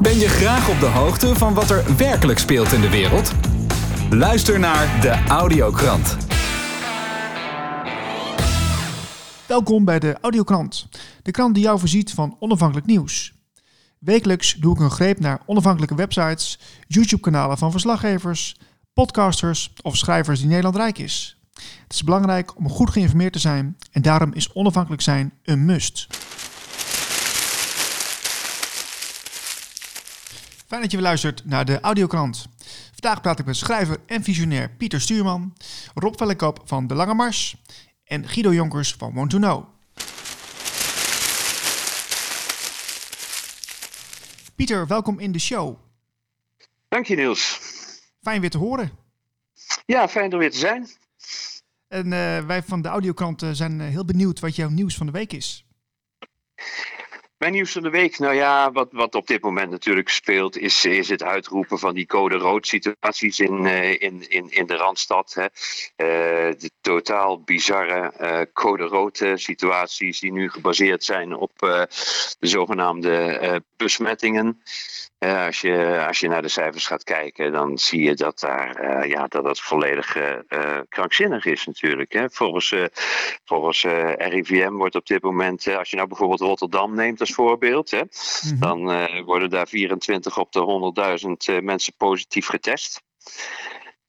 Ben je graag op de hoogte van wat er werkelijk speelt in de wereld? Luister naar de Audiokrant. Welkom bij de Audiokrant, de krant die jou voorziet van onafhankelijk nieuws. Wekelijks doe ik een greep naar onafhankelijke websites, YouTube-kanalen van verslaggevers, podcasters of schrijvers die Nederland rijk is. Het is belangrijk om goed geïnformeerd te zijn en daarom is onafhankelijk zijn een must. Fijn dat je weer luistert naar de Audiokrant. Vandaag praat ik met schrijver en visionair Pieter Stuurman, Rob Vellekoop van De Lange Mars en Guido Jonkers van Want to Know. Pieter, welkom in de show. Dank je Niels. Fijn weer te horen. Ja, fijn er weer te zijn. En uh, wij van de Audiokrant uh, zijn uh, heel benieuwd wat jouw nieuws van de week is. Mijn nieuws van de week, nou ja, wat, wat op dit moment natuurlijk speelt, is, is het uitroepen van die code rood situaties in, in, in, in de Randstad. Hè. Uh, de totaal bizarre uh, code rood situaties die nu gebaseerd zijn op de zogenaamde besmettingen. Als, je, als je naar de cijfers gaat kijken, dan zie je dat, daar, ja, dat het volledig krankzinnig is natuurlijk. Hè. Volgens, volgens RIVM wordt op dit moment, als je nou bijvoorbeeld Rotterdam neemt als voorbeeld, hè, mm-hmm. dan worden daar 24 op de 100.000 mensen positief getest.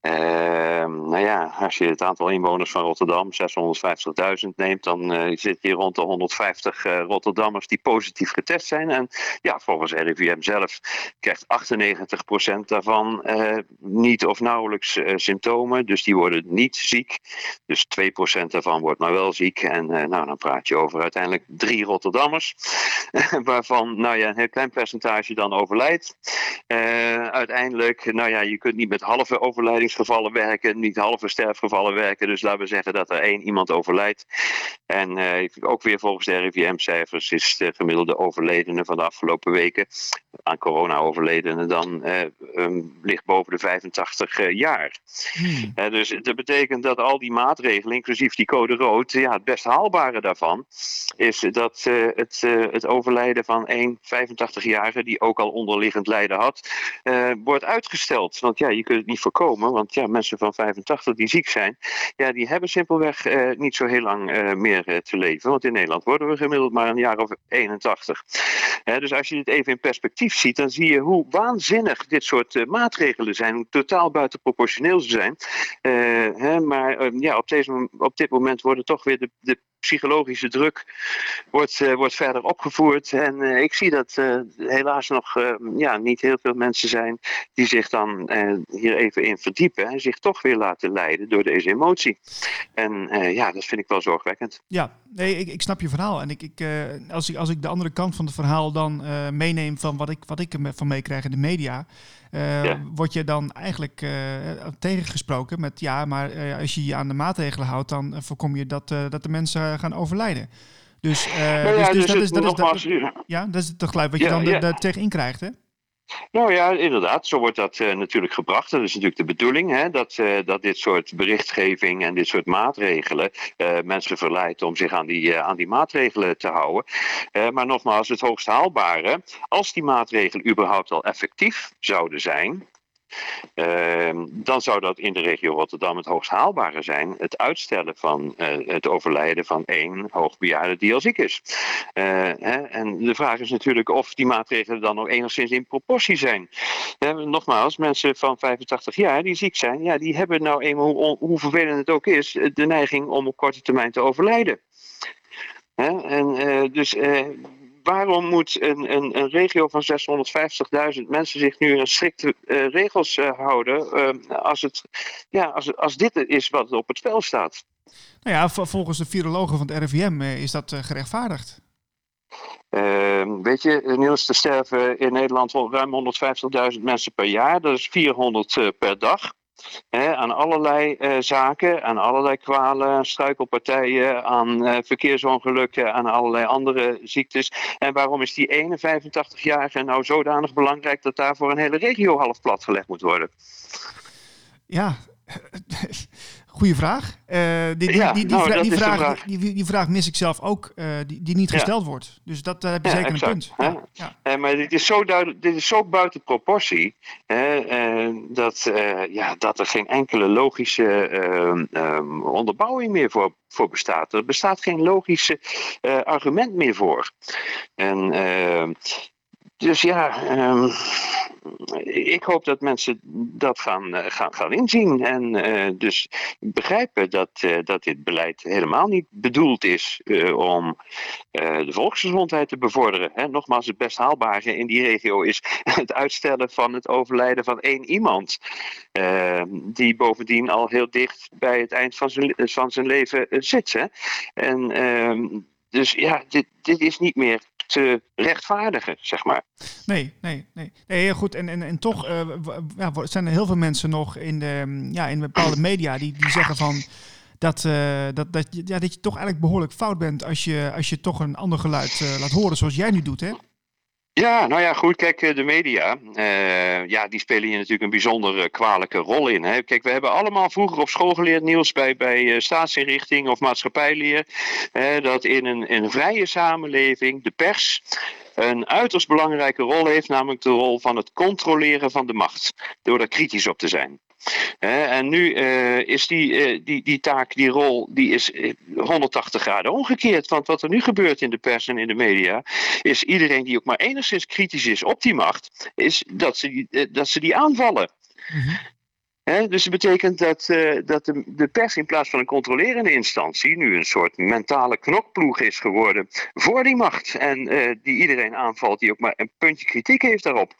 Uh, nou ja, als je het aantal inwoners van Rotterdam, 650.000, neemt, dan uh, zit je rond de 150 uh, Rotterdammers die positief getest zijn. En ja, volgens RIVM zelf krijgt 98% daarvan eh, niet of nauwelijks symptomen. Dus die worden niet ziek. Dus 2% daarvan wordt maar wel ziek. En nou, dan praat je over uiteindelijk drie Rotterdammers, waarvan nou ja, een heel klein percentage dan overlijdt. uiteindelijk, nou ja, je kunt niet met halve overlijdings gevallen werken, niet halve sterfgevallen werken. Dus laten we zeggen dat er één iemand overlijdt. En uh, ook weer volgens de RIVM-cijfers is de gemiddelde overledene van de afgelopen weken aan corona-overledenen dan uh, um, ligt boven de 85 uh, jaar. Hmm. dus dat betekent dat al die maatregelen, inclusief die code rood, ja, het best haalbare daarvan is dat het, het overlijden van één 85-jarige die ook al onderliggend lijden had, wordt uitgesteld. Want ja, je kunt het niet voorkomen, want ja, mensen van 85 die ziek zijn, ja, die hebben simpelweg uh, niet zo heel lang uh, meer uh, te leven. Want in Nederland worden we gemiddeld maar een jaar of 81. dus als je dit even in perspectief ziet, dan zie je hoe waanzinnig dit soort maatregelen zijn, hoe totaal buitenproportioneel ze zijn. Hè, maar ja, op, deze, op dit moment worden toch weer de, de psychologische druk wordt, uh, wordt verder opgevoerd. En uh, ik zie dat uh, helaas nog ja, niet heel veel mensen zijn die zich dan hier even in verdiepen en zich toch weer laten leiden door deze emotie. En ja, dat vind ik wel zorgwekkend. Ja, nee, ik, ik snap je verhaal. En ik, ik, als, ik, als ik de andere kant van het verhaal dan meeneem van wat ik, wat ik ervan meekrijg in de media. Uh, ja. word je dan eigenlijk tegengesproken met ja, maar als je je aan de maatregelen houdt, dan voorkom je dat, dat de mensen gaan overlijden. Dus, nou ja, dus, dus, dat, is, dat, is, dat, ja, dat is het geluid wat je dan ja. er tegenin krijgt, hè? Nou ja, inderdaad, zo wordt dat uh, natuurlijk gebracht. Dat is natuurlijk de bedoeling, hè, dat, uh, dat dit soort berichtgeving en dit soort maatregelen uh, mensen verleidt om zich aan die, aan die maatregelen te houden. maar nogmaals, het hoogst haalbare, als die maatregelen überhaupt al effectief zouden zijn, dan zou dat in de regio Rotterdam het hoogst haalbare zijn. Het uitstellen van uh, het overlijden van één hoogbejaarde die al ziek is. Uh, hè, en de vraag is natuurlijk of die maatregelen dan nog enigszins in proportie zijn. nogmaals, mensen van 85 jaar die ziek zijn, ja, die hebben nou eenmaal, hoe, hoe vervelend het ook is, de neiging om op korte termijn te overlijden. En dus waarom moet een, een, een regio van 650.000 mensen zich nu aan strikte uh, regels uh, houden uh, als, het, ja, als, als dit is wat op het spel staat? Nou ja, volgens de virologen van het RIVM is dat gerechtvaardigd. Ehm, weet je, Niels, er sterven in Nederland ruim 150.000 mensen per jaar. Dat is 400 per dag aan allerlei uh, zaken, aan allerlei kwalen, struikelpartijen, aan uh, verkeersongelukken, aan allerlei andere ziektes. En waarom is die ene 85-jarige nou zodanig belangrijk dat daarvoor een hele regio half plat gelegd moet worden? Ja, Goeie vraag. Die, vraag, mis ik zelf ook, uh, die, die niet gesteld wordt. Dus dat uh, heb je zeker exact, een punt. Ja. maar dit is zo, duidelijk, dit is zo buiten proportie dat, ja, dat er geen enkele logische um, onderbouwing meer voor, voor bestaat. Er bestaat geen logische argument meer voor. En ehm, dus ja, um, ik hoop dat mensen dat gaan, uh, gaan, gaan inzien. En uh, dus begrijpen dat, uh, dat dit beleid helemaal niet bedoeld is om de volksgezondheid te bevorderen. Hè, nogmaals, het best haalbare in die regio is het uitstellen van het overlijden van één iemand. die bovendien al heel dicht bij het eind van zijn, van zijn leven zit. Hè. En ehm, dus ja, dit, dit is niet meer te rechtvaardigen, zeg maar. Nee, nee, nee. nee heel goed. En, en, en toch uh, ja, zijn er heel veel mensen nog in, de, ja, in bepaalde media die, die zeggen van dat, uh, dat, dat, ja, dat je toch eigenlijk behoorlijk fout bent als je, als je toch een ander geluid uh, laat horen zoals jij nu doet, hè? Ja, nou ja, goed. Kijk, de media, uh, ja, die spelen hier natuurlijk een bijzonder kwalijke rol in. Hè. Kijk, we hebben allemaal vroeger op school geleerd, Niels, bij, bij staatsinrichting of maatschappijleer, dat in een, in een vrije samenleving de pers een uiterst belangrijke rol heeft, namelijk de rol van het controleren van de macht, door er kritisch op te zijn en nu uh, is die, uh, die, die taak, die rol, die is 180 eh, graden omgekeerd. Want wat er nu gebeurt in de pers en in de media, is iedereen die ook maar enigszins kritisch is op die macht, is dat ze die, dat ze die aanvallen. Mm dus het betekent dat, uh, dat de, de, pers in plaats van een controlerende instantie nu een soort mentale knokploeg is geworden voor die macht. En uh, die iedereen aanvalt die ook maar een puntje kritiek heeft daarop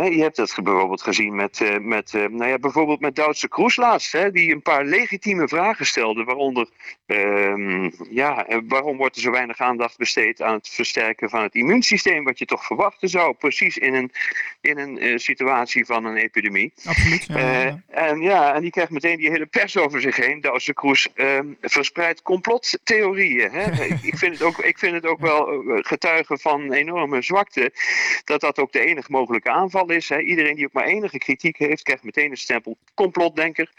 je hebt dat bijvoorbeeld gezien met, uh, met, uh, nou ja, bijvoorbeeld met Duitse Kroes laatst, hè, die een paar legitieme vragen stelde, waaronder uh, ja, eh, waarom wordt er zo weinig aandacht besteed aan het versterken van het immuunsysteem, wat je toch verwachten zou, precies in een, in een situatie van een epidemie. Absoluut. Ja, En ja, en die krijgt meteen die hele pers over zich heen. Duitse Kroes ehm, verspreidt complottheorieën. Hè. ik, vind het ook, ik vind het ook wel getuigen van enorme zwakte, dat dat ook de enige mogelijke aanval is. Hè. Iedereen die ook maar enige kritiek heeft, krijgt meteen een stempel complotdenker.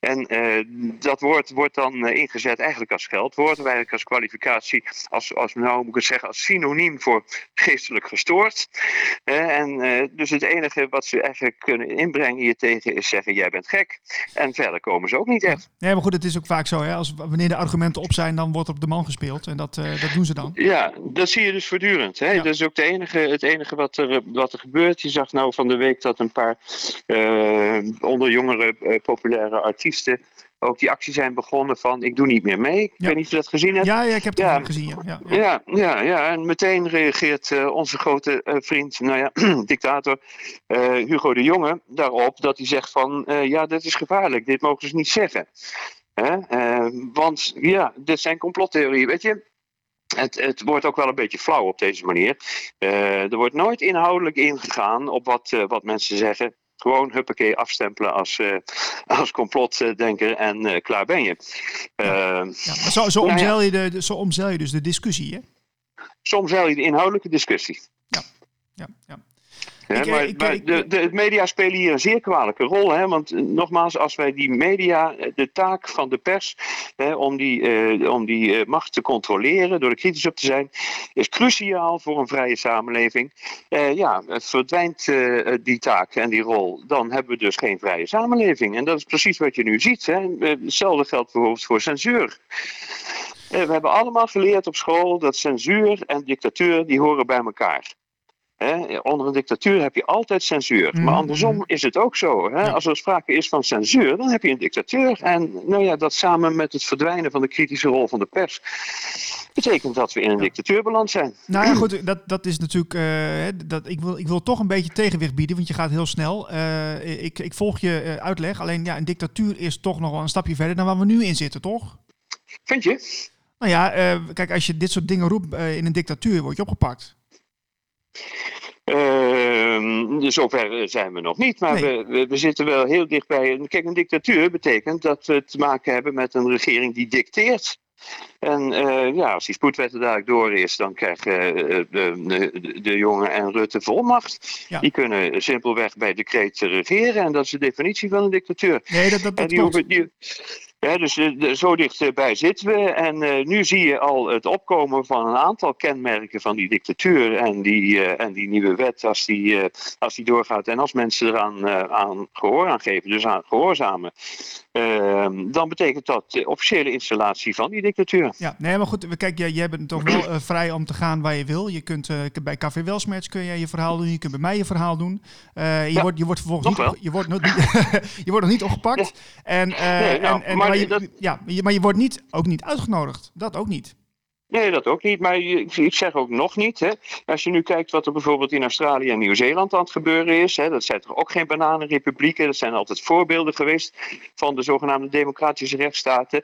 En uh, dat woord wordt dan uh, ingezet eigenlijk als geldwoord, of eigenlijk als kwalificatie, als, als nou moet ik het zeggen, als synoniem voor geestelijk gestoord. Uh, en dus het enige wat ze eigenlijk kunnen inbrengen hier tegen is zeggen, jij bent gek. En verder komen ze ook niet echt. Nee, maar goed, het is ook vaak zo, hè? Als, wanneer de argumenten op zijn, dan wordt op de man gespeeld. En dat, dat doen ze dan. Ja, dat zie je dus voortdurend. Hè? Ja. Dat is ook de enige, het enige wat er, wat er gebeurt. Je zag nou van de week dat een paar uh, onder jongere uh, populaire artiesten ook die actie zijn begonnen van ik doe niet meer mee. Ik weet niet of je dat gezien hebt. Ja, ja ik heb het ja. gezien. Ja. Ja, ja. ja, ja, en meteen reageert uh, onze grote uh, vriend, nou ja, dictator uh, Hugo de Jonge daarop dat hij zegt van ja, dit is gevaarlijk, dit mogen ze niet zeggen. Hè? want ja, dit zijn complottheorieën, weet je. Het, het, wordt ook wel een beetje flauw op deze manier. Uh, er wordt nooit inhoudelijk ingegaan op wat, uh, wat mensen zeggen. Gewoon huppakee afstempelen als, uh, als complotdenker en klaar ben je. Ja. ja zo, zo, nou omzeil je de, zo omzeil je dus de discussie, hè? Zo omzeil je de inhoudelijke discussie. Ja, ja, ja maar, ik, maar de, de, media spelen hier een zeer kwalijke rol. Hè? Want eh, nogmaals, als wij die media, eh, de taak van de pers hè, om die, uh, om die uh, macht te controleren, door er kritisch op te zijn, is cruciaal voor een vrije samenleving. Uh, ja, verdwijnt die taak en die rol, dan hebben we dus geen vrije samenleving. En dat is precies wat je nu ziet. Hè? Hetzelfde geldt bijvoorbeeld voor censuur. We hebben allemaal geleerd op school dat censuur en dictatuur die horen bij elkaar onder een dictatuur heb je altijd censuur. Maar mhm. andersom is het ook zo. Als er sprake is van censuur, dan heb je een dictatuur. En nou ja, dat samen met het verdwijnen van de kritische rol van de pers betekent dat we in een dictatuur beland zijn. Nou ja, goed, dat, dat is natuurlijk. Uh, dat, ik, wil, ik wil toch een beetje tegenwicht bieden, want je gaat heel snel. Uh, ik, ik volg je uh, uitleg. Alleen ja, een dictatuur is toch nog wel een stapje verder dan waar we nu in zitten, toch? Vind je? Nou ja, kijk, als je dit soort dingen roept in een dictatuur, word je opgepakt. Uh, zover zijn we nog niet, maar we, we, zitten wel heel dichtbij. Kijk, een dictatuur betekent dat we te maken hebben met een regering die dicteert En ja, als die spoedwet er dadelijk door is, dan krijgen de, de, de jongen en Rutte volmacht. Die kunnen simpelweg bij decreet regeren. En dat is de definitie van een dictatuur. Nee, dat, dat, dat. Die, dus uh, zo dichtbij zitten we. En uh, nu zie je al het opkomen van een aantal kenmerken van die dictatuur. En die, uh, en die nieuwe wet, als die, als die doorgaat. En als mensen eraan aan gehoor aan geven, dus aan gehoorzamen. Ehm, dan betekent dat de officiële installatie van die dictatuur. Ja, nee, maar goed, kijk, jij, jij bent toch wel vrij om te gaan waar je wil. Je kunt bij Café Welsmerts kun je je verhaal doen. Je kunt bij mij je verhaal doen. je, ja, wordt, je wordt vervolgens niet, je wordt, je wordt nog niet opgepakt. En, nee, nou, en, en maar, je, dat... ja, maar je wordt niet, ook niet uitgenodigd. Dat ook niet. Nee, dat ook niet. Maar ik zeg ook nog niet. Hè. Als je nu kijkt wat er bijvoorbeeld in Australië en Nieuw-Zeeland aan het gebeuren is. Hè, dat zijn toch ook geen bananenrepublieken. Dat zijn altijd voorbeelden geweest van de zogenaamde democratische rechtsstaten.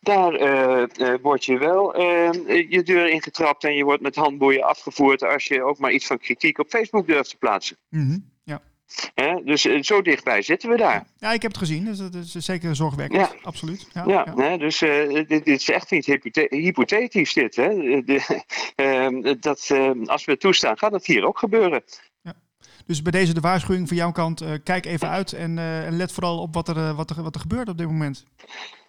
Daar uh, uh, word je wel uh, je deur ingetrapt en je wordt met handboeien afgevoerd als je ook maar iets van kritiek op Facebook durft te plaatsen. Mm dus eh, zo dichtbij zitten we daar. Ja, ik heb het gezien. Dus dat is zeker zorgwekkend. Ja. Absoluut. Ja, ja, ja. dus uh, dit, dit, is echt niet hypothetisch dit. Hè? De, uh, dat, ehm, als we het toestaan, gaat dat hier ook gebeuren. Dus bij deze de waarschuwing van jouw kant, uh, kijk even uit en, en, let vooral op wat er, wat, er, wat er gebeurt op dit moment.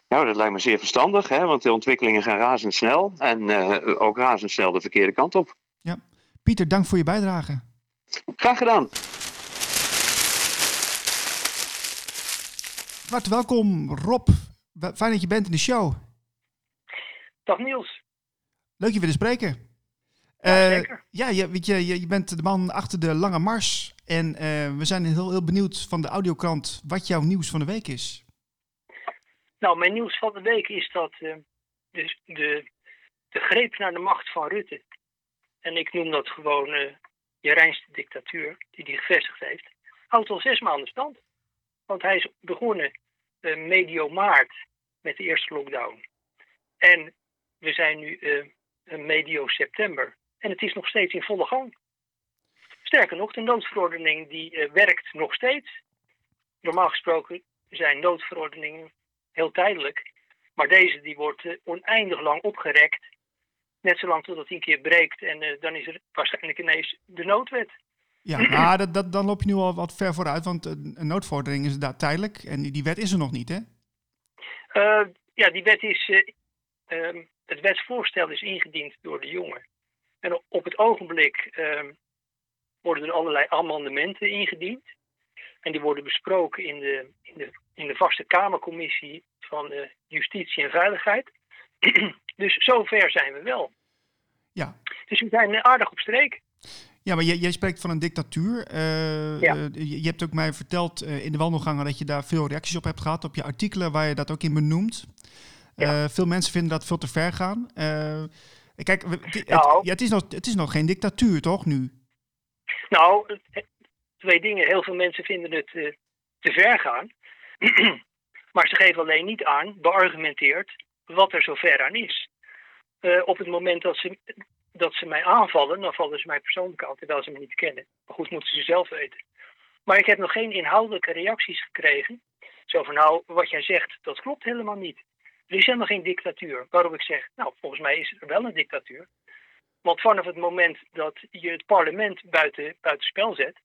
Nou, dat lijkt me zeer verstandig, hè? want de ontwikkelingen gaan razendsnel en ook razendsnel de verkeerde kant op. Ja. Pieter, dank voor je bijdrage. Graag gedaan. Hartelijk welkom, Rob. Fijn dat je bent in de show. Dag Niels. Leuk je weer te spreken. Ja, uh, zeker. Ja, je, weet je, je, bent de man achter de Lange Mars. En uh, we zijn heel, heel benieuwd van de audiokrant wat jouw nieuws van de week is. Nou, mijn nieuws van de week is dat uh, de, de, de greep naar de macht van Rutte. En ik noem dat gewoon je reinste dictatuur die hij gevestigd heeft. Houdt al zes maanden stand. Want hij is begonnen medio maart met de eerste lockdown. En we zijn nu uh, medio september. En het is nog steeds in volle gang. Sterker nog, de noodverordening die uh, werkt nog steeds. Normaal gesproken zijn noodverordeningen heel tijdelijk. Maar deze die wordt oneindig lang opgerekt. Net zolang totdat hij een keer breekt. En dan is er waarschijnlijk ineens de noodwet. Ja, maar dat, dat, dan loop je nu al wat ver vooruit, want een, noodvordering is daar tijdelijk en die, die wet is er nog niet, hè? Uh, ja, die wet is. Uh, um, het wetsvoorstel is ingediend door de jongen. En op het ogenblik uh, worden er allerlei amendementen ingediend. En die worden besproken in de, in de, in de vaste Kamercommissie van Justitie en Veiligheid. dus zover zijn we wel. Ja. Dus we zijn aardig op streek. Ja, maar jij, jij spreekt van een dictatuur. Uh, ja. uh, je hebt ook mij verteld uh, in de wandelgangen dat je daar veel reacties op hebt gehad. Op je artikelen waar je dat ook in benoemt. Ja. veel mensen vinden dat veel te ver gaan. kijk, het, nou, ja, het, is nog, het is nog geen dictatuur, toch, nu? Nou, twee dingen. Heel veel mensen vinden het te ver gaan. maar ze geven alleen niet aan, beargumenteerd, wat er zo ver aan is. op het moment dat ze dat ze mij aanvallen, dan vallen ze mij persoonlijk aan, terwijl ze me niet kennen. Maar goed, moeten ze zelf weten. Maar ik heb nog geen inhoudelijke reacties gekregen. Zo van, nou, wat jij zegt, dat klopt helemaal niet. Er is helemaal geen dictatuur. Waarom ik zeg, nou, volgens mij is er wel een dictatuur. Want vanaf het moment dat je het parlement buiten, buiten spel zet,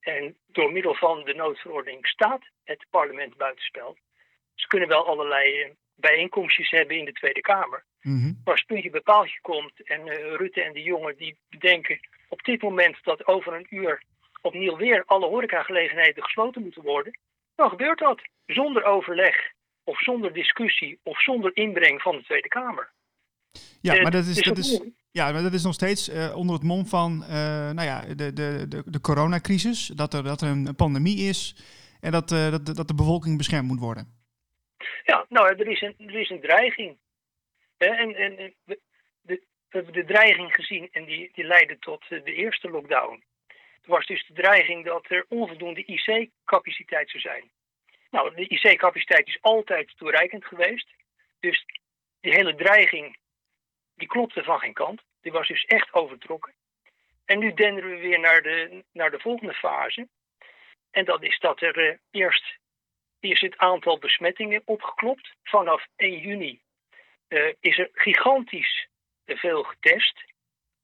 en door middel van de noodverordening staat het parlement buitenspel. Ze kunnen wel allerlei eh, bijeenkomstjes hebben in de Tweede Kamer. Mm -hmm. Maar als puntje bepaaltje komt en uh, Rutte en de jongen die bedenken op dit moment dat over een uur opnieuw weer alle horecagelegenheden gesloten moeten worden, dan gebeurt dat zonder overleg of zonder discussie of zonder inbreng van de Tweede Kamer. Ja, uh, maar dat is, dat is, ja, maar dat is nog steeds uh, onder het mom van uh, nou ja, de, de, de, de coronacrisis, dat er, dat er een pandemie is en dat, dat, dat de bevolking beschermd moet worden. Ja, nou, er is een, er is een dreiging. En, en we, de, hebben de dreiging gezien en die, die leidde tot de eerste lockdown. Er was dus de dreiging dat er onvoldoende IC-capaciteit zou zijn. Nou, de IC-capaciteit is altijd toereikend geweest. Dus die hele dreiging, die klopte van geen kant. Die was dus echt overtrokken. En nu denderen we weer naar de, naar de volgende fase. En dat is dat er uh, eerst is het aantal besmettingen opgeklopt. Vanaf 1 juni is er gigantisch veel getest.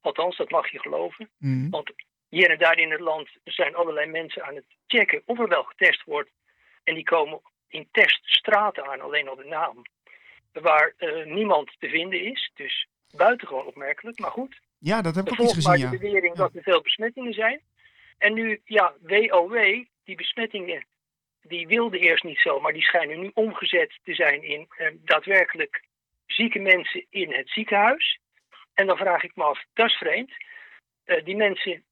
Althans, dat mag je geloven. Mhm. Want hier en daar in het land zijn allerlei mensen aan het checken of er wel getest wordt. En die komen in teststraten aan, alleen al de naam. Waar eh, niemand te vinden is. Dus buitengewoon opmerkelijk. Maar goed, Ja, dat heb ik ook gezien, de ja. bewering Ja. dat er veel besmettingen zijn. En nu, ja, WOW, die besmettingen, die wilden eerst niet zo, maar die schijnen nu omgezet te zijn in eh, daadwerkelijk zieke mensen in het ziekenhuis. En dan vraag ik me af, dat is vreemd. Eh, die mensen,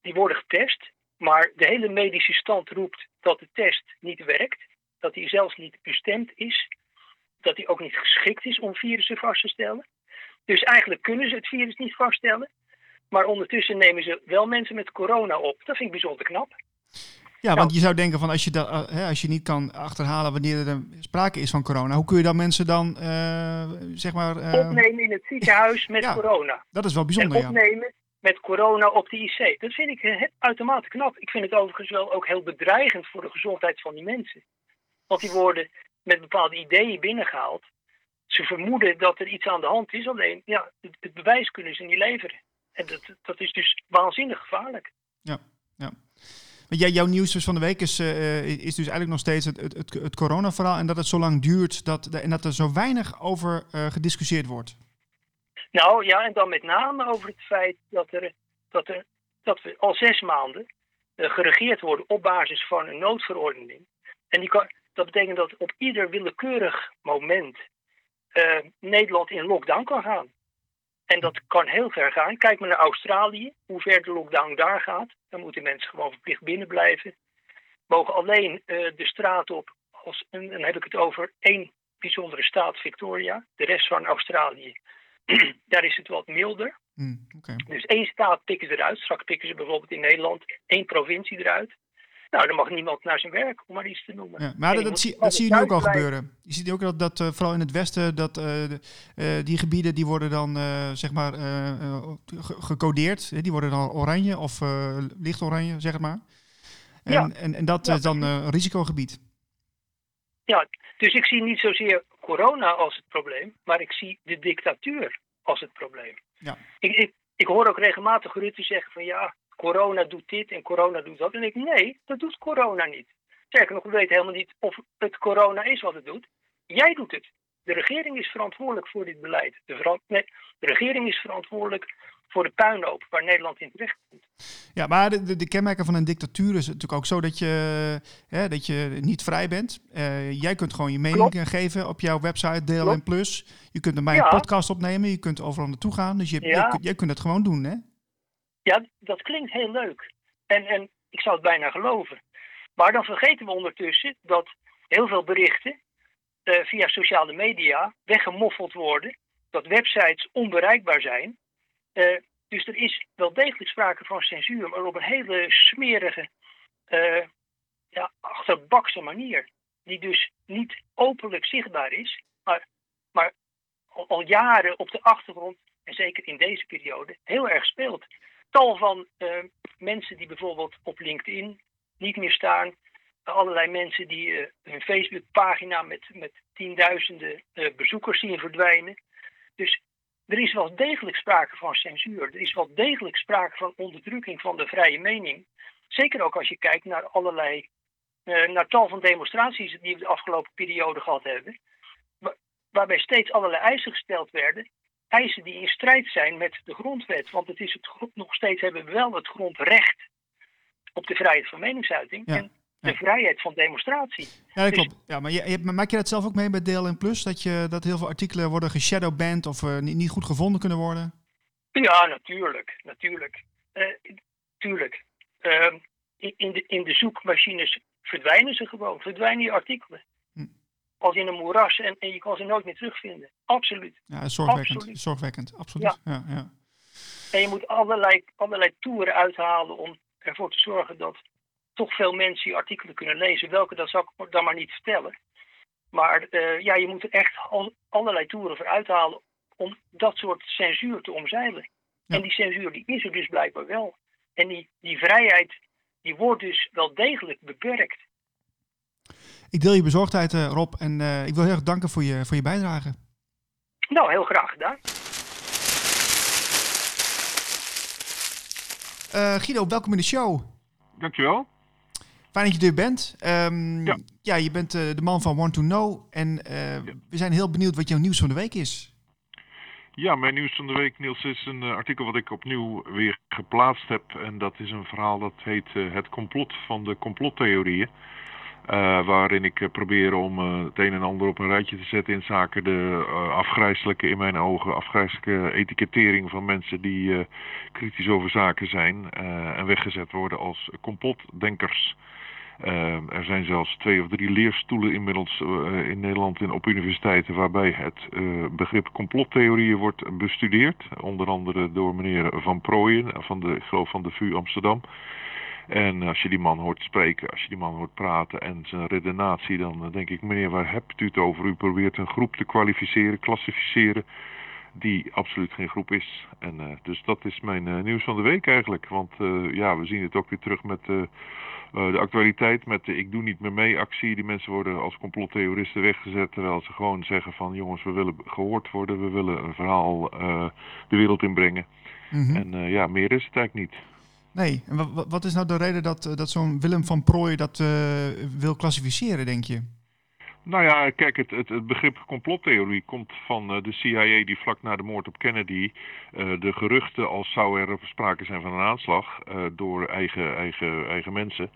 die worden getest, maar de hele medische stand roept dat de test niet werkt. Dat die zelfs niet bestemd is. Dat die ook niet geschikt is om virussen vast te stellen. Dus eigenlijk kunnen ze het virus niet vaststellen. Maar ondertussen nemen ze wel mensen met corona op. Dat vind ik bijzonder knap. Ja, want je zou denken van als je, dat, eh, hè, als je niet kan achterhalen wanneer er sprake is van corona, hoe kun je dan mensen dan, eh, zeg maar... eh, Opnemen in het ziekenhuis met Ja. corona. dat is wel En bijzonder, ja. opnemen met corona op de IC. Dat vind ik uitermate knap. Ik vind het overigens wel ook heel bedreigend voor de gezondheid van die mensen. Want die worden met bepaalde ideeën binnengehaald. Ze vermoeden dat er iets aan de hand is. Alleen, ja, het, het bewijs kunnen ze niet leveren. En dat, dat is dus waanzinnig gevaarlijk. Jouw nieuws dus van de week is, eh, is dus eigenlijk nog steeds het, het, het, coronaverhaal en dat het zo lang duurt dat, en dat er zo weinig over eh, gediscussieerd wordt. Nou ja, en dan met name over het feit dat, er, dat, er, dat we al zes maanden eh, geregeerd worden op basis van een noodverordening. En die kan, dat betekent dat op ieder willekeurig moment eh, Nederland in lockdown kan gaan. En dat kan heel ver gaan. Kijk maar naar Australië, hoe ver de lockdown daar gaat. Dan moeten mensen gewoon verplicht binnen blijven. Mogen alleen eh, de straat op, als, en dan heb ik het over één bijzondere staat, Victoria. De rest van Australië, daar is het wat milder. Hm, Oké. Dus één staat pikken ze eruit. Straks pikken ze bijvoorbeeld in Nederland één provincie eruut. Nou, dan mag niemand naar zijn werk, om maar iets te noemen. Ja, maar dat, zie, dat zie je nu ook al gebeuren. Je ziet ook dat, dat eh, vooral in het westen, dat eh, de- eh, die gebieden die worden dan zeg maar ge- gecodeerd. hè, Die worden dan oranje of licht oranje, zeg maar. En, Ja. en, en dat Ja, is dan een risicogebied. Ja, dus ik zie niet zozeer corona als het probleem, maar ik zie de dictatuur als het probleem. Ja. Ik, ik, ik hoor ook regelmatig Rutte zeggen van ja, corona doet dit en corona doet dat. En ik nee, dat doet corona niet. Sterker nog, we weten helemaal niet of het corona is wat het doet. Jij doet het. De regering is verantwoordelijk voor dit beleid. De, nee, de regering is verantwoordelijk voor de puinhoop waar Nederland in terecht komt. Ja, maar de, de, de kenmerken van een dictatuur is natuurlijk ook zo dat je, hè, dat je niet vrij bent. Eh, jij kunt gewoon je mening Klopt. geven op jouw website, DLN+. Plus. Je kunt er bij Ja. een podcast opnemen, je kunt overal naartoe gaan. Dus je, Ja. jij, kunt- jij kunt het gewoon doen, hè? Ja, dat klinkt heel leuk. En, en ik zou het bijna geloven. Maar dan vergeten we ondertussen dat heel veel berichten eh, via sociale media weggemoffeld worden. Dat websites onbereikbaar zijn. Eh, dus er is wel degelijk sprake van censuur, maar op een hele smerige, eh, ja, achterbakse manier. Die dus niet openlijk zichtbaar is, maar, maar al, al jaren op de achtergrond, en zeker in deze periode, heel erg speelt tal van eh, mensen die bijvoorbeeld op LinkedIn niet meer staan. Allerlei mensen die eh, hun Facebookpagina met, met tienduizenden eh, bezoekers zien verdwijnen. Dus er is wel degelijk sprake van censuur. Er is wel degelijk sprake van onderdrukking van de vrije mening. Zeker ook als je kijkt naar allerlei, eh, naar tal van demonstraties die we de afgelopen periode gehad hebben. wa- Waarbij steeds allerlei eisen gesteld werden eisen die in strijd zijn met de grondwet. Want het is het, nog steeds hebben we wel het grondrecht op de vrijheid van meningsuiting Ja, en de ja. vrijheid van demonstratie. Ja, dat Dus- klopt. Ja, maar je, je- maak je dat zelf ook mee bij DLN Plus? Dat, je, dat heel veel artikelen worden geshadowband of eh, niet, niet goed gevonden kunnen worden? Ja, natuurlijk. Natuurlijk. Tuurlijk. In, in de, in de zoekmachines verdwijnen ze gewoon. Verdwijnen je artikelen. Als in een moeras en, en je kan ze nooit meer terugvinden. Absoluut. Ja, zorgwekkend. Absoluut. Zorgwekkend, absoluut. Ja. Ja, En je moet allerlei, allerlei toeren uithalen om ervoor te zorgen dat toch veel mensen die artikelen kunnen lezen. Welke, dat zal ik dan maar niet vertellen. Maar eh, ja, je moet er echt al, allerlei toeren voor uithalen om dat soort censuur te omzeilen. Ja. En die censuur die is er dus blijkbaar wel. En die, die vrijheid die wordt dus wel degelijk beperkt. Ik deel je bezorgdheid, eh, Rob. En eh, ik wil heel erg danken voor je, voor je bijdrage. Nou, heel graag gedaan. Uh, Guido, welkom in de show. Dankjewel. Fijn dat je er bent. Um, ja. ja, je bent uh, de man van Want to Know. En uh, ja. we zijn heel benieuwd wat jouw nieuws van de week is. Ja, mijn nieuws van de week, Niels, is een uh, artikel wat ik opnieuw weer geplaatst heb. En dat is een verhaal dat heet Het complot van de complottheorieën. Uh, waarin ik uh, probeer om uh, het een en ander op een rijtje te zetten in zaken de afgrijzelijke, in mijn ogen, afgrijzelijke etikettering van mensen die kritisch over zaken zijn en weggezet worden als complotdenkers. er zijn zelfs twee of drie leerstoelen inmiddels in Nederland in, op universiteiten waarbij het begrip complottheorieën wordt bestudeerd. Onder andere door meneer Van Prooijen van de, ik van de VU Amsterdam. En als je die man hoort spreken, als je die man hoort praten en zijn redenatie, dan denk ik, meneer, waar hebt u het over? U probeert een groep te kwalificeren, klassificeren, die absoluut geen groep is. En uh, dus dat is mijn uh, nieuws van de week eigenlijk. Want uh, ja, we zien het ook weer terug met de actualiteit, met de ik doe niet meer mee actie. Die mensen worden als complottheoristen weggezet, terwijl ze gewoon zeggen van, jongens, we willen gehoord worden, we willen een verhaal de wereld inbrengen. Mm -hmm. En ja, meer is het eigenlijk niet. Nee, en wat, is nou de reden dat, dat zo'n Willem van Prooij dat uh, wil klassificeren, denk je? Nou ja, kijk, het, het, het begrip complottheorie komt van uh, de CIA die vlak na de moord op Kennedy uh, de geruchten als zou er sprake zijn van een aanslag uh, door eigen, eigen, eigen mensen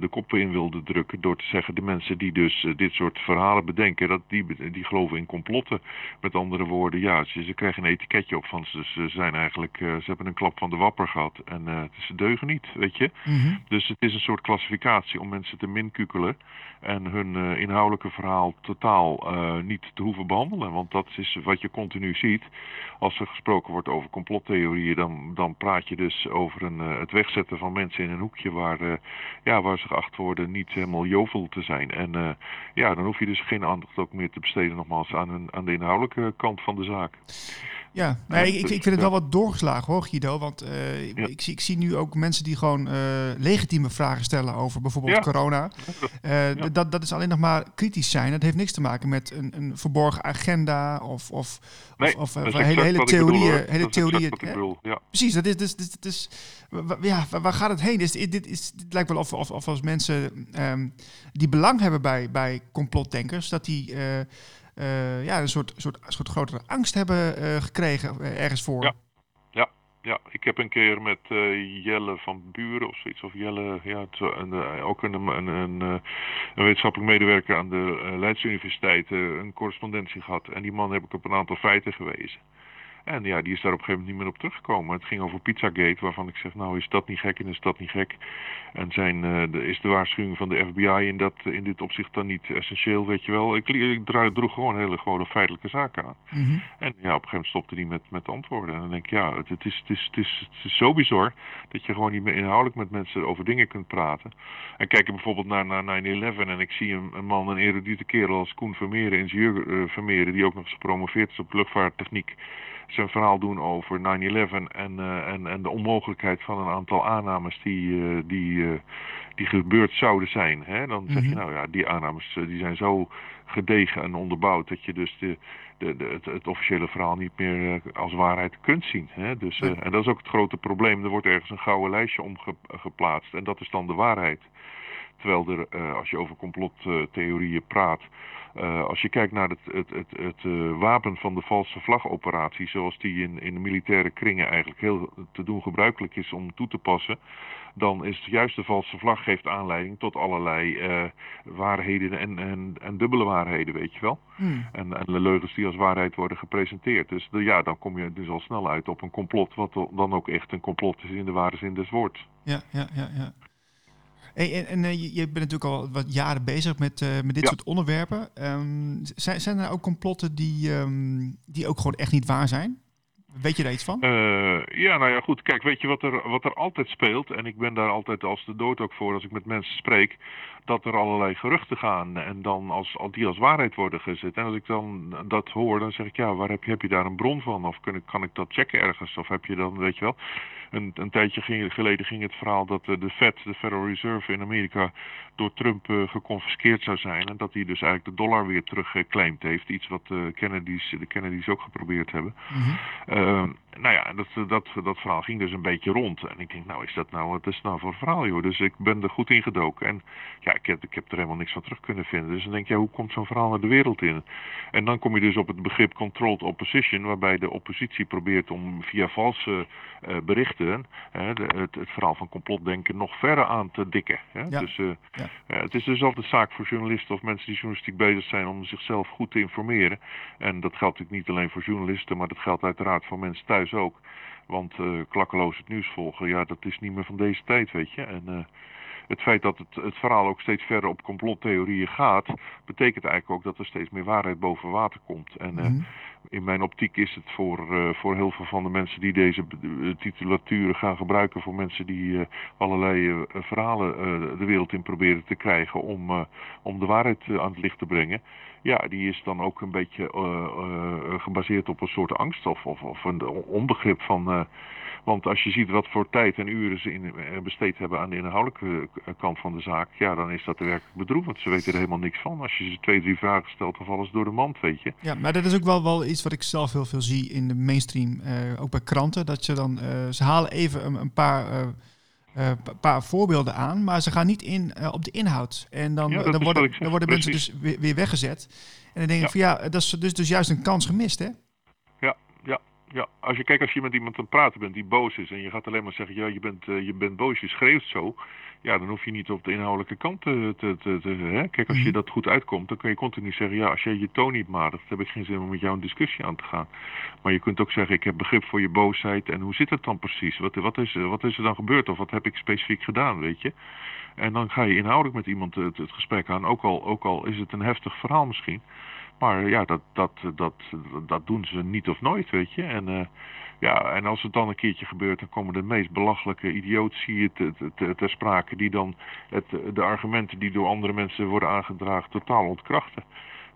de koppen in wilde drukken door te zeggen de mensen die dus dit soort verhalen bedenken, dat die, die geloven in complotten. Met andere woorden, ja, ze, ze krijgen een etiketje op van ze, ze zijn eigenlijk, ze hebben een klap van de wapper gehad en ze deugen niet, weet je. Mm -hmm. Dus het is een soort klassificatie om mensen te minkukelen en hun inhoudelijke verhaal totaal uh, niet te hoeven behandelen. Want dat is wat je continu ziet. Als er gesproken wordt over complottheorieën, dan, dan praat je dus over een, uh, het wegzetten van mensen in een hoekje waar, uh, ja, waar ze geacht worden niet helemaal jovel te zijn. En ja, dan hoef je dus geen aandacht ook meer te besteden nogmaals aan, een, aan de inhoudelijke kant van de zaak. Ja, nee, ik, ik vind het wel wat doorgeslagen hoor, Guido. Want uh, ja. ik, zie, ik zie nu ook mensen die gewoon uh, legitieme vragen stellen over bijvoorbeeld ja. corona. Uh, ja. dat, dat is alleen nog maar kritisch zijn. Dat heeft niks te maken met een, een verborgen agenda of, of, nee, of, of hele, hele theorieën. Bedoel, hele theorieën bedoel, ja. Precies, dat is, dus, dus, dus, ja, waar gaat het heen? Is, dit, is, dit lijkt wel of, of, of als mensen um, die belang hebben bij, bij complotdenkers, dat die uh, ja, een soort, soort, soort grotere angst hebben uh, gekregen ergens voor. Ja. Ja. Ik heb een keer met Jelle van Buren of zoiets, of Jelle, ja, een, ook een, een, een, een, wetenschappelijk medewerker aan de Leidse Universiteit, een correspondentie gehad. En die man heb ik op een aantal feiten gewezen. En ja, die is daar op een gegeven moment niet meer op teruggekomen. Het ging over Pizzagate, waarvan ik zeg, nou is dat niet gek en is dat niet gek. En zijn, uh, de, is de waarschuwing van de FBI in, dat, in dit opzicht dan niet essentieel, weet je wel. Ik, ik droeg gewoon hele gewone feitelijke zaken aan. Mm -hmm. En ja, op een gegeven moment stopte hij met, met antwoorden. En dan denk ik, ja, het, het, is, het, is, het, is, het is zo bizar dat je gewoon niet meer inhoudelijk met mensen over dingen kunt praten. En kijk je bijvoorbeeld naar, naar 9-11 en ik zie een, een man, een erudite kerel als Koen Vermeeren, ingenieur uh, Vermeeren, die ook nog eens gepromoveerd is op luchtvaarttechniek zijn verhaal doen over 9-11 en, uh, en, en de onmogelijkheid van een aantal aannames die, uh, die, uh, die gebeurd zouden zijn. Hè? Dan zeg je Mhm. nou ja, die aannames die zijn zo gedegen en onderbouwd dat je dus de, de, de, het, het officiële verhaal niet meer als waarheid kunt zien. Hè? Dus, Ja. en dat is ook het grote probleem. Er wordt ergens een gouden lijstje omgeplaatst en dat is dan de waarheid. Terwijl er, als je over complottheorieën praat, uh, als je kijkt naar het, het, het, het uh, wapen van de valse vlagoperatie, zoals die in, in de militaire kringen eigenlijk heel te doen gebruikelijk is om toe te passen, dan is juist de valse vlag geeft aanleiding tot allerlei uh, waarheden en, en, en dubbele waarheden, weet je wel. Hmm. En, en de leugens die als waarheid worden gepresenteerd. Dus de, ja, dan kom je dus al snel uit op een complot, wat dan ook echt een complot is in de ware zin des woords. Ja, ja, ja, ja. Hey, en en uh, je, je, bent natuurlijk al wat jaren bezig met, uh, met dit Ja. soort onderwerpen. Um, zijn, zijn er ook complotten die, um, die ook gewoon echt niet waar zijn? Weet je daar iets van? Uh, ja, nou ja, goed. Kijk, weet je wat er, wat er altijd speelt? En ik ben daar altijd als de dood ook voor als ik met mensen spreek. Dat er allerlei geruchten gaan en dan als, als die als waarheid worden gezet. En als ik dan dat hoor, dan zeg ik ja, waar heb je, heb je daar een bron van? Of kan ik, kan ik dat checken ergens? Of heb je dan, weet je wel. Een, een tijdje ging, geleden ging het verhaal dat de Fed, de Federal Reserve in Amerika, door Trump geconfiskeerd zou zijn. En dat hij dus eigenlijk de dollar weer teruggeclaimd heeft. Iets wat de Kennedys, de Kennedys ook geprobeerd hebben. Mm nou ja, dat, dat, dat verhaal ging dus een beetje rond. En ik denk, nou is dat nou, wat is nou voor verhaal joh. Dus ik ben er goed in gedoken. En ja, ik heb, ik heb er helemaal niks van terug kunnen vinden. Dus dan denk je, ja, hoe komt zo'n verhaal naar de wereld in? En dan kom je dus op het begrip controlled opposition. Waarbij de oppositie probeert om via valse uh, berichten hè, de, het, het, verhaal van complotdenken nog verder aan te dikken. Hè? Ja. Dus uh, ja. Uh, het is dus altijd zaak voor journalisten of mensen die journalistiek bezig zijn om zichzelf goed te informeren. En dat geldt natuurlijk niet alleen voor journalisten, maar dat geldt uiteraard voor mensen thuis ook. Want uh, klakkeloos het nieuws volgen, ja, dat is niet meer van deze tijd, weet je. En uh, het feit dat het, het verhaal ook steeds verder op complottheorieën gaat, betekent eigenlijk ook dat er steeds meer waarheid boven water komt. En uh. In mijn optiek is het voor, voor heel veel van de mensen die deze titulaturen gaan gebruiken, voor mensen die allerlei verhalen de wereld in proberen te krijgen om, om de waarheid aan het licht te brengen ja, die is dan ook een beetje gebaseerd op een soort angst of, of, of een onbegrip van. Want als je ziet wat voor tijd en uren ze in, besteed hebben aan de inhoudelijke kant van de zaak, ja, dan is dat werkelijk bedroevend. Ze weten er helemaal niks van. Als je ze twee, drie vragen stelt, vallen ze door de mand, weet je. Ja, maar dat is ook wel, wel iets wat ik zelf heel veel zie in de mainstream, ook bij kranten. Dat je dan, ze halen even een, een paar uh, paar voorbeelden aan, maar ze gaan niet in op de inhoud. En dan, ja, dan, worden, dan worden mensen dus weer, weer, weggezet. En dan denk ik van ja, dat is dus, dus juist een kans gemist, hè? Ja. Als je kijkt, als je met iemand aan het praten bent die boos is en je gaat alleen maar zeggen, ja, je bent, uh, je bent boos, je schreeuwt zo ja, dan hoef je niet op de inhoudelijke kant te... te, te, te hè? Kijk, als je mhm. dat goed uitkomt, dan kun je continu zeggen... ja, als jij je toon niet matigt, heb ik geen zin om met jou een discussie aan te gaan. Maar je kunt ook zeggen, ik heb begrip voor je boosheid... en hoe zit het dan precies? Wat, wat, is, wat is er dan gebeurd of wat heb ik specifiek gedaan, weet je? En dan ga je inhoudelijk met iemand het, het gesprek aan, ook al, ook al is het een heftig verhaal misschien... Maar ja, dat, dat, dat, dat doen ze niet of nooit, weet je. En... Uh, ja, en als het dan een keertje gebeurt, dan komen de meest belachelijke zie je te, te, ter sprake die dan het, de argumenten die door andere mensen worden aangedragen totaal ontkrachten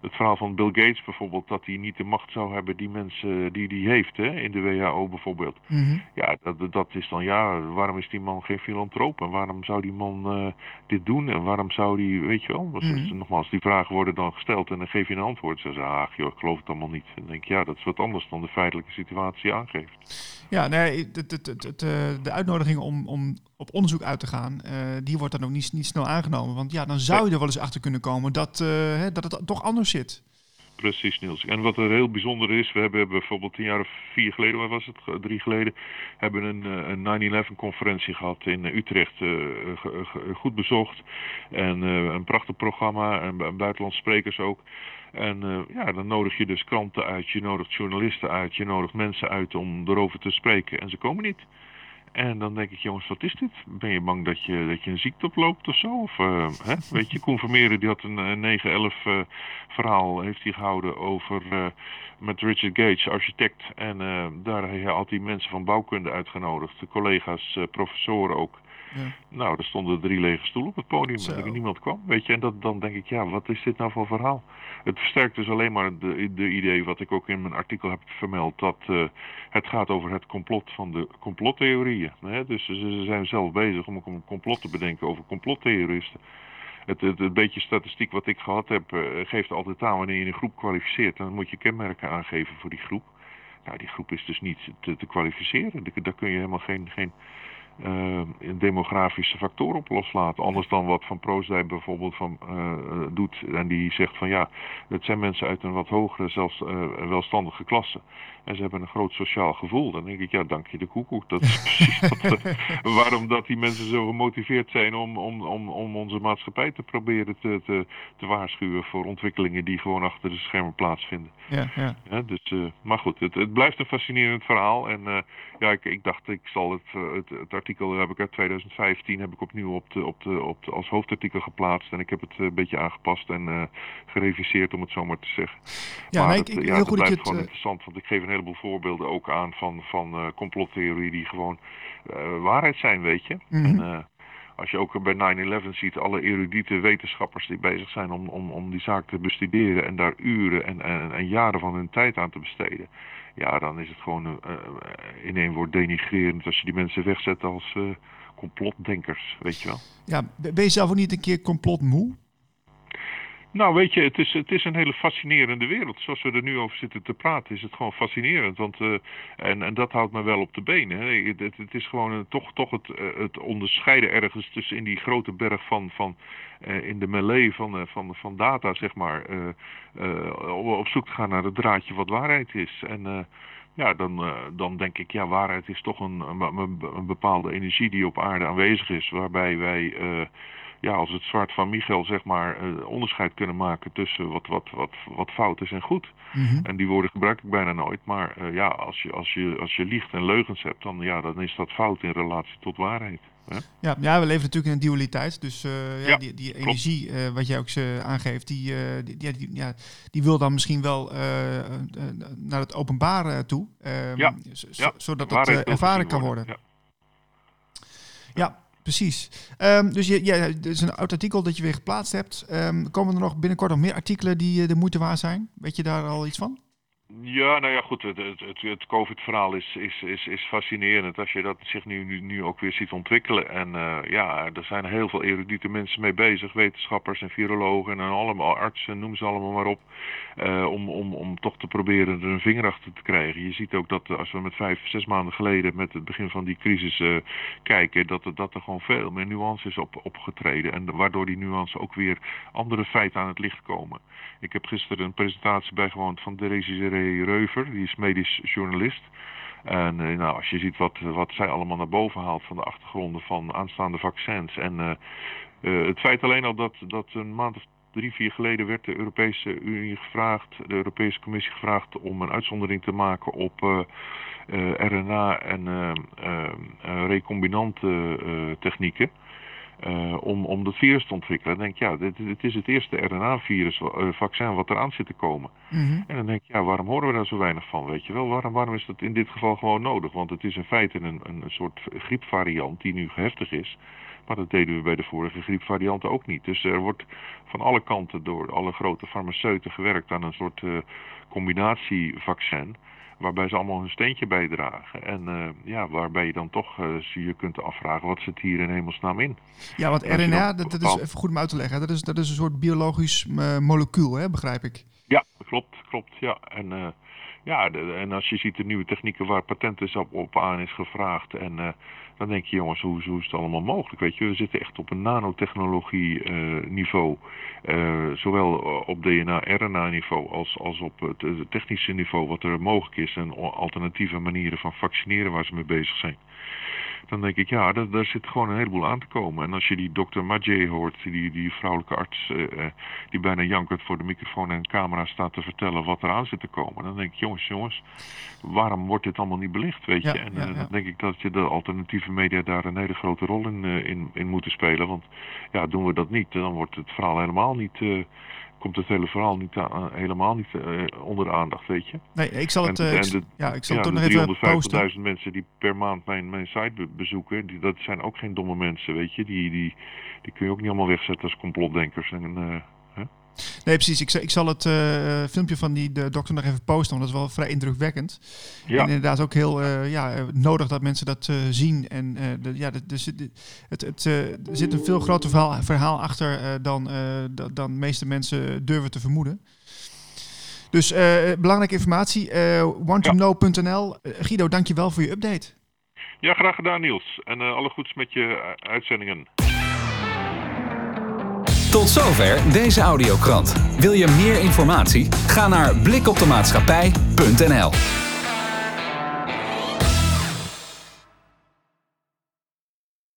het verhaal van Bill Gates bijvoorbeeld, dat hij niet de macht zou hebben die mensen die die heeft, hè, in de WHO bijvoorbeeld. Mhm. Ja, dat, dat is dan, ja, waarom is die man geen filantroop en waarom zou die man uh, dit doen en waarom zou die, weet je wel, mm nogmaals, die vragen worden dan gesteld en dan geef je een antwoord. Ze zeggen, ach joh, ik geloof het allemaal niet. En dan denk ik, ja, dat is wat anders dan de feitelijke situatie aangeeft. Ja, nee, de, de, de, de uitnodiging om, om op onderzoek uit te gaan, uh, die wordt dan ook niet, niet snel aangenomen. Want ja, dan zou je er wel eens achter kunnen komen dat, uh, hè, dat het toch anders zit. Precies, Niels. En wat er heel bijzonder is, we hebben bijvoorbeeld tien jaar of vier geleden, wat was het, drie geleden, hebben een, een 9-11 conferentie gehad in Utrecht, uh, goed bezocht. En een prachtig programma, en, en buitenlandse sprekers ook. En uh, ja, dan nodig je dus kranten uit, je nodigt journalisten uit, je nodigt mensen uit om erover te spreken en ze komen niet. En dan denk ik, jongens, wat is dit? Ben je bang dat je, dat je een ziekte oploopt of zo? Of, uh, hè? Weet je, Koen Vermeeren, die had een, een 9-11 uh, verhaal heeft hij gehouden over, uh, met Richard Gage, architect. En daar had hij mensen van bouwkunde uitgenodigd, de collega's, professoren ook. Ja. Nou, er stonden drie lege stoelen op het podium en er niemand kwam. Weet je, en dat, dan denk ik, ja, wat is dit nou voor verhaal? Het versterkt dus alleen maar de, de idee wat ik ook in mijn artikel heb vermeld, dat uh, het gaat over het complot van de complottheorieën. Hè? Dus ze zijn zelf bezig om een complot te bedenken over complottheoristen. Het, het, het, beetje statistiek wat ik gehad heb, uh, geeft altijd aan wanneer je een groep kwalificeert. Dan moet je kenmerken aangeven voor die groep. Nou, die groep is dus niet te, te kwalificeren. Daar kun je helemaal geen, geen uh, demografische factor op loslaten. Anders dan wat Van Proosdijk bijvoorbeeld van, uh, doet. En die zegt van ja, het zijn mensen uit een wat hogere, zelfs uh, welstandige klasse. En ze hebben een groot sociaal gevoel. Dan denk ik, ja, dank je de koekoek. Dat is precies wat, waarom dat die mensen zo gemotiveerd zijn om, om, om, om onze maatschappij te proberen te, te, te waarschuwen voor ontwikkelingen die gewoon achter de schermen plaatsvinden. Ja, ja. ja dus, maar goed, het, het blijft een fascinerend verhaal. En ja, ik, ik dacht, ik zal het, het, het artikel heb ik uit 2015 heb ik opnieuw op de, op de, op de, als hoofdartikel geplaatst. En ik heb het eh, een beetje aangepast en uh, gereviseerd om het zo maar te zeggen. Ja, maar het, ik, ja, heel goed blijft gewoon het, interessant. Want ik geef een heleboel voorbeelden ook aan van, van complottheorieën die gewoon waarheid zijn, weet je. Mm -hmm. en, als je ook bij 9-11 ziet, alle erudite wetenschappers die bezig zijn om, om, om die zaak te bestuderen en daar uren en, en, en jaren van hun tijd aan te besteden ja, dan is het gewoon uh, in één woord denigrerend als je die mensen wegzet als complotdenkers, weet je wel. Ja, ben je zelf ook niet een keer complotmoe? Nou, weet je, het is, het is een hele fascinerende wereld. Zoals we er nu over zitten te praten, is het gewoon fascinerend. Want, uh, en, en dat houdt me wel op de benen. Hè. Het, het is gewoon uh, toch, toch het, uh, het onderscheiden ergens tussen in die grote berg van, van in de melee van, van, van data, zeg maar, op zoek te gaan naar het draadje wat waarheid is. En ja, dan, dan denk ik, ja, waarheid is toch een, een, een bepaalde energie die op aarde aanwezig is, waarbij wij ja, als het zwart van Michel zeg maar uh, onderscheid kunnen maken tussen wat, wat, wat, wat fout is en goed. Mm En die woorden gebruik ik bijna nooit. Maar uh, ja, als je, als, je, als je liegt en leugens hebt, dan, ja, dan is dat fout in relatie tot waarheid. Hè? Ja, ja, we leven natuurlijk in een dualiteit. Dus uh, ja, ja, die, die energie, wat jij ook aangeeft, die, die, die, ja, die wil dan misschien wel naar het openbare toe. Ehm, ja. Zodat het ervaren kan worden. worden. Ja, Precies. Um, dus je, ja, het is een oud artikel dat je weer geplaatst hebt. Um, komen er nog binnenkort nog meer artikelen die uh, de moeite waard zijn? Weet je daar al iets van? Ja, nou ja, goed. Het, het, het COVID-verhaal is, is, is, is fascinerend als je dat zich nu, nu, ook weer ziet ontwikkelen. En uh, ja, er zijn heel veel erudite mensen mee bezig, wetenschappers en virologen en allemaal artsen, noem ze allemaal maar op. Uh, om, om, om toch te proberen er een vinger achter te krijgen. Je ziet ook dat als we met vijf, zes maanden geleden met het begin van die crisis kijken, dat, dat er gewoon veel meer nuance is op, opgetreden. En waardoor die nuance ook weer andere feiten aan het licht komen. Ik heb gisteren een presentatie bijgewoond van de Desiree Reuver, die is medisch journalist. En uh, nou, als je ziet wat, wat zij allemaal naar boven haalt van de achtergronden van aanstaande vaccins. En uh, uh, het feit alleen al dat, dat een maand of drie, vier geleden werd de Europese Unie gevraagd, de Europese Commissie gevraagd om een uitzondering te maken op RNA en recombinante technieken. Uh, om, om dat virus te ontwikkelen. Dan denk ik, ja, dit, dit is het eerste RNA-virus, uh, vaccin wat eraan zit te komen. Mm -hmm. En dan denk ik, ja, waarom horen we daar zo weinig van, weet je wel? Waarom, waarom is dat in dit geval gewoon nodig? Want het is in feite een, een, een soort griepvariant die nu heftig is. Maar dat deden we bij de vorige griepvarianten ook niet. Dus er wordt van alle kanten door alle grote farmaceuten gewerkt aan een soort uh, combinatievaccin waarbij ze allemaal hun steentje bijdragen. En uh, ja, waarbij je dan toch uh, je kunt afvragen, wat zit hier in hemelsnaam in? Ja, want RNA, dat, dat, is even goed om uit te leggen, dat is, dat is een soort biologisch uh, molecuul, hè, begrijp ik? Ja, klopt, klopt, ja. En, ja, de, en als je ziet de nieuwe technieken waar patenten op, op aan is gevraagd en dan denk je, jongens, hoe, is het allemaal mogelijk? Weet je, we zitten echt op een nanotechnologie uh, niveau. Uh, zowel op DNA-RNA-niveau als, als op het technische niveau wat er mogelijk is. En alternatieve manieren van vaccineren waar ze mee bezig zijn dan denk ik, ja, daar, daar, zit gewoon een heleboel aan te komen. En als je die dokter Majé hoort, die, die vrouwelijke arts, uh, die bijna jankend voor de microfoon en camera staat te vertellen wat er aan zit te komen. Dan denk ik, jongens, jongens, waarom wordt dit allemaal niet belicht, weet je? Ja, en ja, ja. dan denk ik dat je de alternatieve media daar een hele grote rol in, in, in moeten spelen. Want ja, doen we dat niet, dan wordt het verhaal helemaal niet komt het hele verhaal niet aan, helemaal niet uh, onder de aandacht, weet je. Nee, ik zal het, en, uh, de, ja, ik zal ja, het nog even 350.000 mensen die per maand mijn, mijn site be bezoeken, die, dat zijn ook geen domme mensen, weet je. Die, die, die kun je ook niet allemaal wegzetten als complotdenkers. En, Nee, precies. Ik, ik zal het uh, filmpje van die de dokter nog even posten, want dat is wel vrij indrukwekkend. Ja. En inderdaad ook heel uh, ja, nodig dat mensen dat uh, zien. En de, ja, de, de, het, het, er zit een veel groter verhaal, verhaal achter dan, dan meeste mensen durven te vermoeden. Dus belangrijke informatie, wanttoknow.nl. Guido, dankjewel voor je update. Ja, graag gedaan Niels. En alle goeds met je uitzendingen. Tot zover deze audiokrant. Wil je meer informatie? Ga naar blikopdemaatschappij.nl